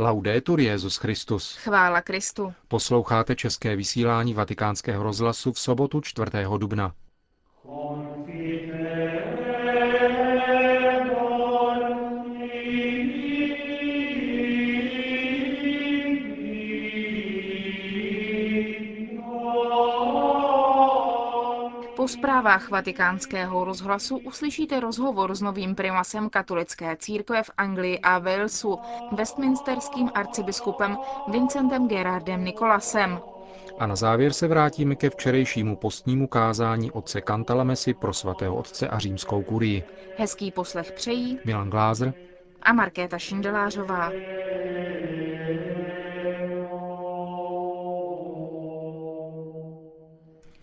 Laudetur Jezus Christus. Chvála Kristu. Posloucháte české vysílání Vatikánského rozhlasu v sobotu 4. dubna. Po zprávách vatikánského rozhlasu uslyšíte rozhovor s novým primasem katolické církve v Anglii a Walesu, westminsterským arcibiskupem Vincentem Gerardem Nikolasem. A na závěr se vrátíme ke včerejšímu postnímu kázání otce Kantalamesi pro svatého otce a římskou kurii. Hezký poslech přejí Milan Glázer a Markéta Šindelářová.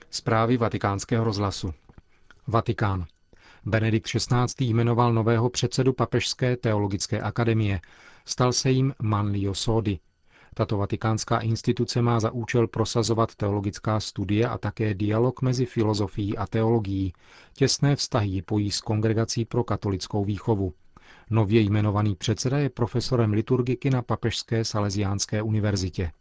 Zprávy vatikánského rozhlasu. Vatikán. Benedikt XVI. jmenoval nového předsedu Papežské teologické akademie. Stal se jim Manlio Sodi. Tato vatikánská instituce má za účel prosazovat teologická studie a také dialog mezi filozofií a teologií. Těsné vztahy pojí s kongregací pro katolickou výchovu. Nově jmenovaný předseda je profesorem liturgiky na Papežské salesiánské univerzitě.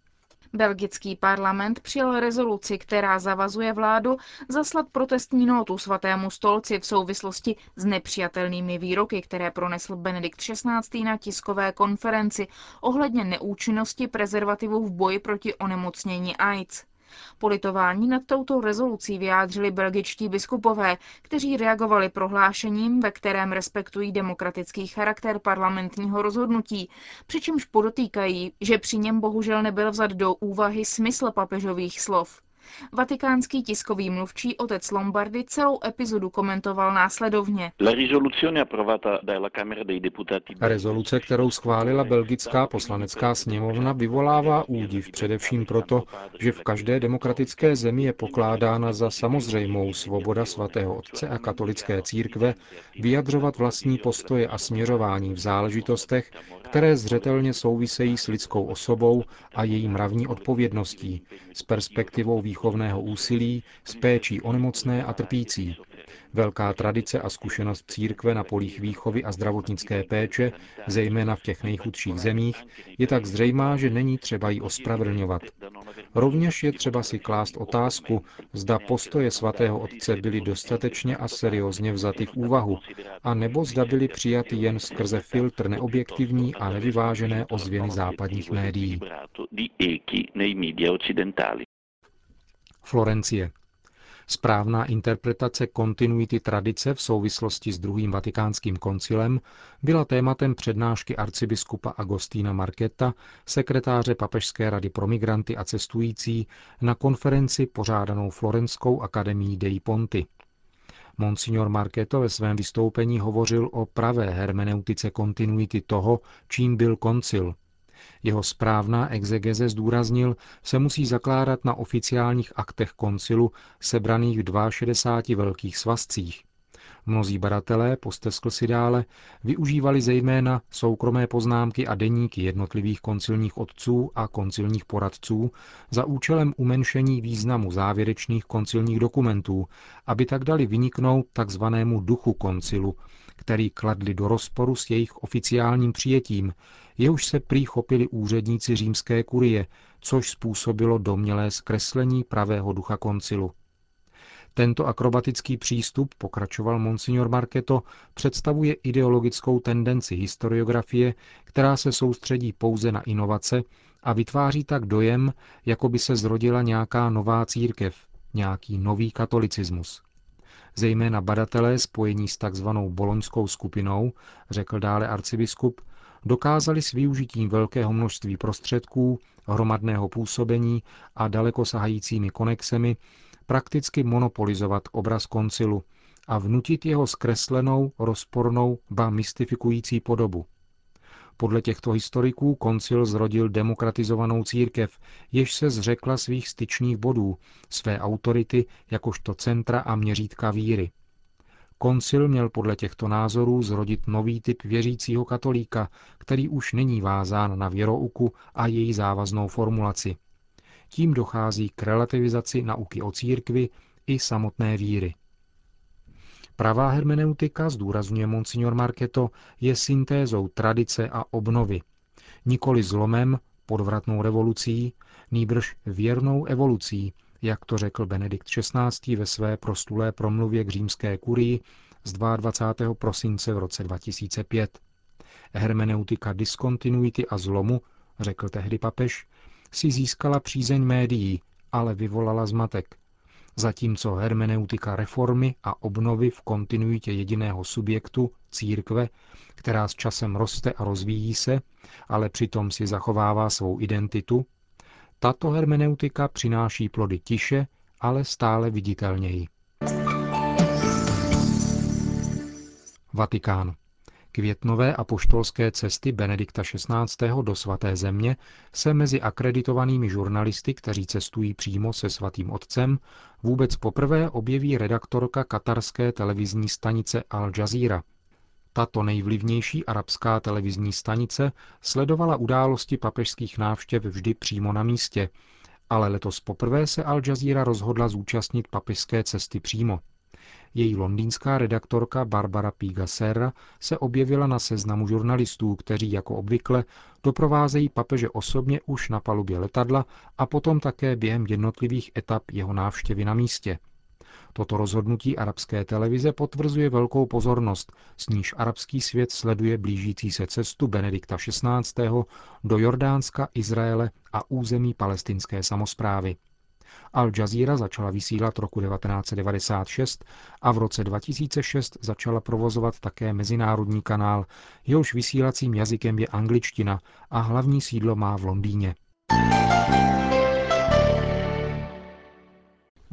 Belgický parlament přijal rezoluci, která zavazuje vládu zaslat protestní notu svatému stolci v souvislosti s nepřijatelnými výroky, které pronesl Benedikt XVI. na tiskové konferenci ohledně neúčinnosti prezervativů v boji proti onemocnění AIDS. Politování nad touto rezolucí vyjádřili belgičtí biskupové, kteří reagovali prohlášením, ve kterém respektují demokratický charakter parlamentního rozhodnutí, přičemž podotýkají, že při něm bohužel nebyl vzat do úvahy smysl papežových slov. Vatikánský tiskový mluvčí otec Lombardy celou epizodu komentoval následovně. Rezoluce, kterou schválila belgická poslanecká sněmovna, vyvolává údiv především proto, že v každé demokratické zemi je pokládána za samozřejmou svoboda svatého otce a katolické církve vyjadřovat vlastní postoje a směřování v záležitostech, které zřetelně souvisejí s lidskou osobou a její mravní odpovědností, s perspektivou výchovného úsilí, s péčí o nemocné a trpící. Velká tradice a zkušenost církve na polích výchovy a zdravotnické péče, zejména v těch nejchudších zemích, je tak zřejmá, že není třeba ji ospravedlňovat. Rovněž je třeba si klást otázku, zda postoje svatého otce byly dostatečně a seriózně vzaty v úvahu, a nebo zda byly přijaty jen skrze filtr neobjektivní a nevyvážené ozvěny západních médií. Florencie. Správná interpretace kontinuity tradice v souvislosti s druhým vatikánským koncilem byla tématem přednášky arcibiskupa Agostína Marketa, sekretáře Papežské rady pro migranty a cestující, na konferenci pořádanou Florenskou akademií dei Ponti. Monsignor Marketo ve svém vystoupení hovořil o pravé hermeneutice kontinuity toho, čím byl koncil – jeho správná exegeze zdůraznil, se musí zakládat na oficiálních aktech koncilu sebraných v 62 velkých svazcích. Mnozí badatelé, posteskl si dále, využívali zejména soukromé poznámky a deníky jednotlivých koncilních otců a koncilních poradců za účelem umenšení významu závěrečných koncilních dokumentů, aby tak dali vyniknout takzvanému duchu koncilu, který kladli do rozporu s jejich oficiálním přijetím, jehož se prý chopili úředníci římské kurie, což způsobilo domělé zkreslení pravého ducha koncilu. Tento akrobatický přístup, pokračoval monsignor Marketo, představuje ideologickou tendenci historiografie, která se soustředí pouze na inovace a vytváří tak dojem, jako by se zrodila nějaká nová církev, nějaký nový katolicismus. Zejména badatelé spojení s takzvanou boloňskou skupinou, řekl dále arcibiskup, dokázali s využitím velkého množství prostředků, hromadného působení a dalekosahajícími konexemi prakticky monopolizovat obraz koncilu a vnutit jeho zkreslenou, rozpornou, ba mystifikující podobu. Podle těchto historiků koncil zrodil demokratizovanou církev, jež se zřekla svých styčných bodů, své autority jakožto centra a měřítka víry. Koncil měl podle těchto názorů zrodit nový typ věřícího katolíka, který už není vázán na věrouku a její závaznou formulaci. Tím dochází k relativizaci nauky o církvi i samotné víry. Pravá hermeneutika, zdůrazňuje monsignor Marketo, je syntézou tradice a obnovy. nikoli zlomem, podvratnou revolucí, nýbrž věrnou evolucí, jak to řekl Benedikt XVI. ve své prostulé promluvě k římské kurii z 22. prosince v roce 2005. Hermeneutika diskontinuity a zlomu, řekl tehdy papež, si získala přízeň médií, ale vyvolala zmatek. Zatímco hermeneutika reformy a obnovy v kontinuitě jediného subjektu, církve, která s časem roste a rozvíjí se, ale přitom si zachovává svou identitu, tato hermeneutika přináší plody tiše, ale stále viditelněji. Vatikán. Květnové apoštolské cesty Benedikta XVI. do svaté země se mezi akreditovanými žurnalisty, kteří cestují přímo se svatým otcem, vůbec poprvé objeví redaktorka katarské televizní stanice Al Jazeera. Tato nejvlivnější arabská televizní stanice sledovala události papežských návštěv vždy přímo na místě, ale letos poprvé se Al Jazeera rozhodla zúčastnit papežské cesty přímo. Její londýnská redaktorka Barbara Piga Serra se objevila na seznamu žurnalistů, kteří jako obvykle doprovázejí papeže osobně už na palubě letadla a potom také během jednotlivých etap jeho návštěvy na místě. Toto rozhodnutí arabské televize potvrzuje velkou pozornost, s níž arabský svět sleduje blížící se cestu Benedikta XVI. do Jordánska, Izraele a území palestinské samozprávy. Al Jazeera začala vysílat roku 1996 a v roce 2006 začala provozovat také mezinárodní kanál, jehož vysílacím jazykem je angličtina a hlavní sídlo má v Londýně.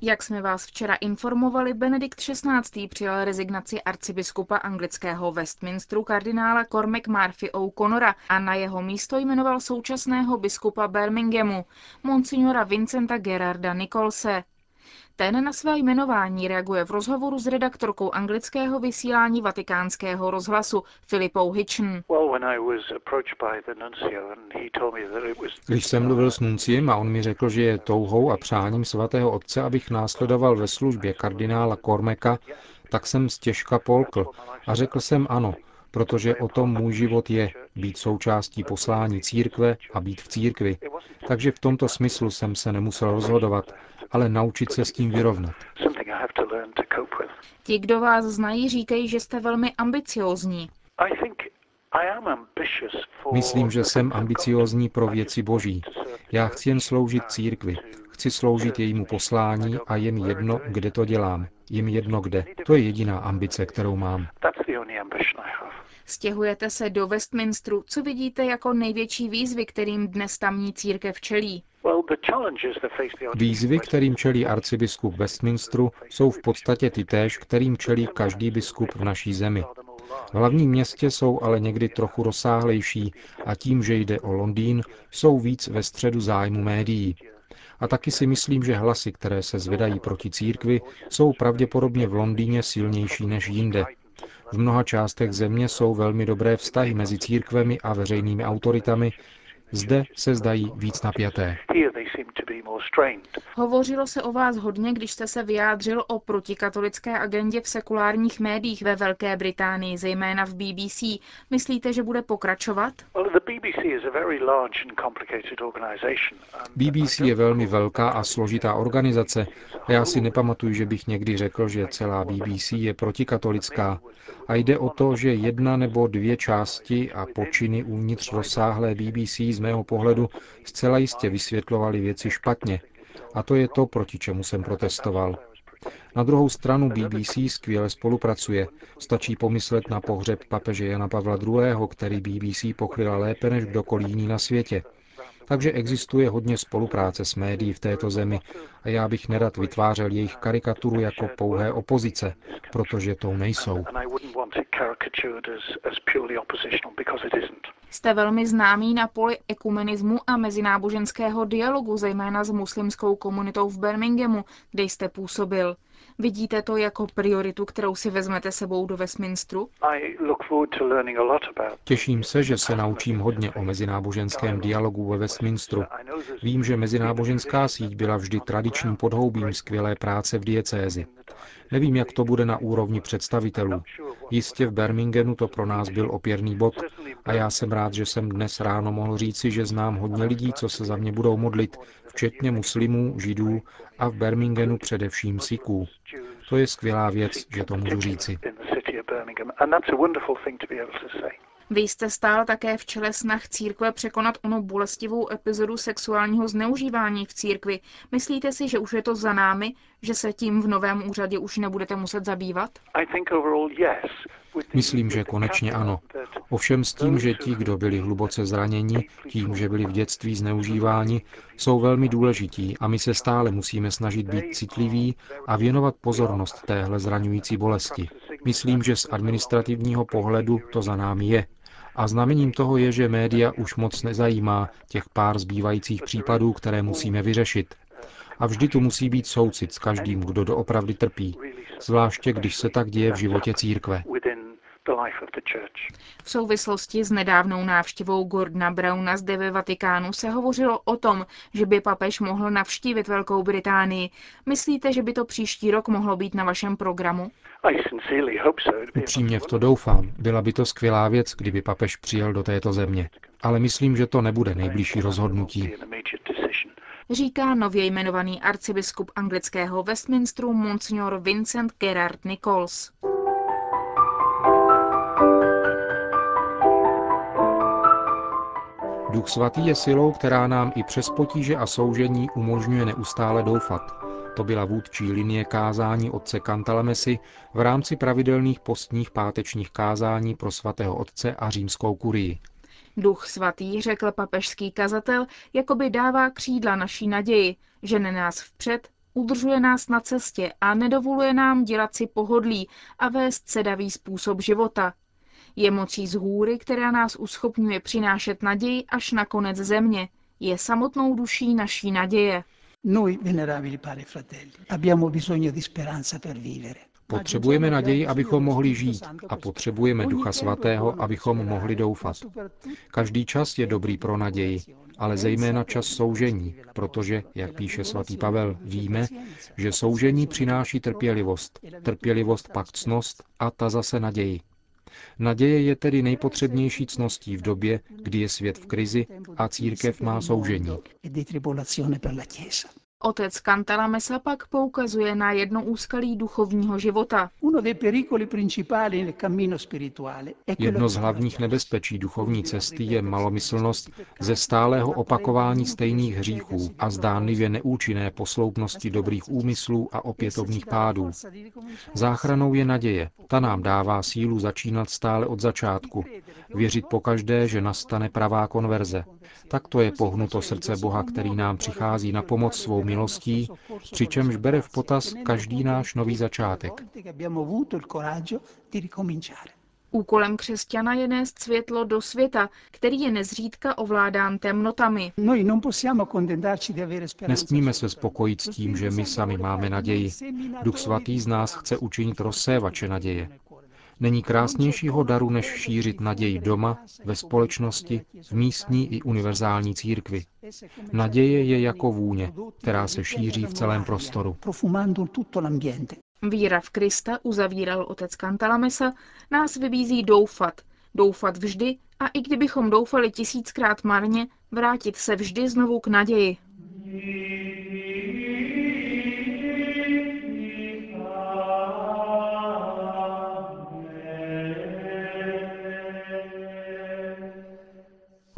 Jak jsme vás včera informovali, Benedikt XVI. přijal rezignaci arcibiskupa anglického Westminsteru kardinála Cormac Murphy O'Connora a na jeho místo jmenoval současného biskupa Birminghamu, monsignora Vincenta Gerarda Nicholse. Ten na své jmenování reaguje v rozhovoru s redaktorkou anglického vysílání vatikánského rozhlasu Filipou Hitchen. Když jsem mluvil s nunciem a on mi řekl, že je touhou a přáním svatého otce, abych následoval ve službě kardinála Kormeka, tak jsem stěžka polkl a řekl jsem ano, protože o tom můj život je, být součástí poslání církve a být v církvi. Takže v tomto smyslu jsem se nemusel rozhodovat, ale naučit se s tím vyrovnat. Ti, kdo vás znají, říkají, že jste velmi ambiciózní. Myslím, že jsem ambiciózní pro věci boží. Já chci jen sloužit církvi. Chci sloužit jejímu poslání a jen jedno, kde to dělám. Jim jedno kde. To je jediná ambice, kterou mám. Stěhujete se do Westminsteru. Co vidíte jako největší výzvy, kterým dnes tamní církev čelí? Výzvy, kterým čelí arcibiskup Westminsteru, jsou v podstatě ty též, kterým čelí každý biskup v naší zemi. V hlavním městě jsou ale někdy trochu rozsáhlejší a tím, že jde o Londýn, jsou víc ve středu zájmu médií. A taky si myslím, že hlasy, které se zvedají proti církvi, jsou pravděpodobně v Londýně silnější než jinde. V mnoha částech země jsou velmi dobré vztahy mezi církvemi a veřejnými autoritami, zde se zdají víc napjaté. Hovořilo se o vás hodně, když jste se vyjádřil o protikatolické agendě v sekulárních médiích ve Velké Británii, zejména v BBC. Myslíte, že bude pokračovat? BBC je velmi velká a složitá organizace a já si nepamatuju, že bych někdy řekl, že celá BBC je protikatolická. A jde o to, že jedna nebo dvě části a počiny uvnitř rozsáhlé BBC z mého pohledu zcela jistě vysvětlovaly věci špatně. A to je to, proti čemu jsem protestoval. Na druhou stranu BBC skvěle spolupracuje. Stačí pomyslet na pohřeb papeže Jana Pavla II., který BBC pokryla lépe než kdokoliv jiný na světě. Takže existuje hodně spolupráce s médií v této zemi a já bych nerad vytvářel jejich karikaturu jako pouhé opozice, protože tou nejsou. Jste velmi známý na poli ekumenismu a mezináboženského dialogu, zejména s muslimskou komunitou v Birminghamu, kde jste působil. Vidíte to jako prioritu, kterou si vezmete sebou do Westminsteru? Těším se, že se naučím hodně o mezináboženském dialogu ve Westminsteru. Vím, že mezináboženská síť byla vždy tradičním podhoubím skvělé práce v diecézi. Nevím, jak to bude na úrovni představitelů. Jistě v Birminghamu to pro nás byl opěrný bod a já jsem rád, že jsem dnes ráno mohl říci, že znám hodně lidí, co se za mě budou modlit, včetně muslimů, židů a v Birminghamu především Siků. To je skvělá věc, že to můžu říci. Vy jste stál také v čele snah církve překonat onu bolestivou epizodu sexuálního zneužívání v církvi. Myslíte si, že už je to za námi, že se tím v novém úřadě už nebudete muset zabývat? Myslím, že konečně ano. Ovšem s tím, že ti, kdo byli hluboce zraněni, tím, že byli v dětství zneužíváni, jsou velmi důležití a my se stále musíme snažit být citliví a věnovat pozornost téhle zraňující bolesti. Myslím, že z administrativního pohledu to za námi je. A znamením toho je, že média už moc nezajímá těch pár zbývajících případů, které musíme vyřešit. A vždy tu musí být soucit s každým, kdo doopravdy trpí, zvláště když se tak děje v životě církve. V souvislosti s nedávnou návštěvou Gordona Browna zde ve Vatikánu se hovořilo o tom, že by papež mohl navštívit Velkou Británii. Myslíte, že by to příští rok mohlo být na vašem programu? Upřímně v to doufám. Byla by to skvělá věc, kdyby papež přijel do této země. Ale myslím, že to nebude nejbližší rozhodnutí. Říká nově jmenovaný arcibiskup anglického Westminsteru Monsignor Vincent Gerard Nichols. Duch svatý je silou, která nám i přes potíže a soužení umožňuje neustále doufat. To byla vůdčí linie kázání otce Kantalamesy v rámci pravidelných postních pátečních kázání pro svatého otce a římskou kurii. Duch svatý, řekl papežský kazatel, jakoby dává křídla naší naději, žene nás vpřed, udržuje nás na cestě a nedovoluje nám dělat si pohodlí a vést sedavý způsob života, je mocí z hůry, která nás uschopňuje přinášet naději až na konec země. Je samotnou duší naší naděje. Noi, venerabili padre fratelli, abbiamo bisogno di speranza per vivere. Potřebujeme naději, abychom mohli žít a potřebujeme Ducha Svatého, abychom mohli doufat. Každý čas je dobrý pro naději, ale zejména čas soužení, protože, jak píše svatý Pavel, víme, že soužení přináší trpělivost, trpělivost pak cnost a ta zase naději. Naděje je tedy nejpotřebnější cností v době, kdy je svět v krizi a církev má soužení. Otec Cantalamessa pak poukazuje na jedno úskalí duchovního života. Jedno z hlavních nebezpečí duchovní cesty je malomyslnost ze stálého opakování stejných hříchů a zdánlivě neúčinné posloupnosti dobrých úmyslů a opětovných pádů. Záchranou je naděje. Ta nám dává sílu začínat stále od začátku. Věřit pokaždé, že nastane pravá konverze. Tak to je pohnuto srdce Boha, který nám přichází na pomoc svou milostí, přičemž bere v potaz každý náš nový začátek. Úkolem křesťana je nést světlo do světa, který je nezřídka ovládán temnotami. Nesmíme se spokojit s tím, že my sami máme naději. Duch svatý z nás chce učinit rozsévače naděje. Není krásnějšího daru, než šířit naději doma, ve společnosti, v místní i univerzální církvi. Naděje je jako vůně, která se šíří v celém prostoru. Víra v Krista, uzavíral otec Kantalamesa, nás vybízí doufat. Doufat vždy a i kdybychom doufali tisíckrát marně, vrátit se vždy znovu k naději.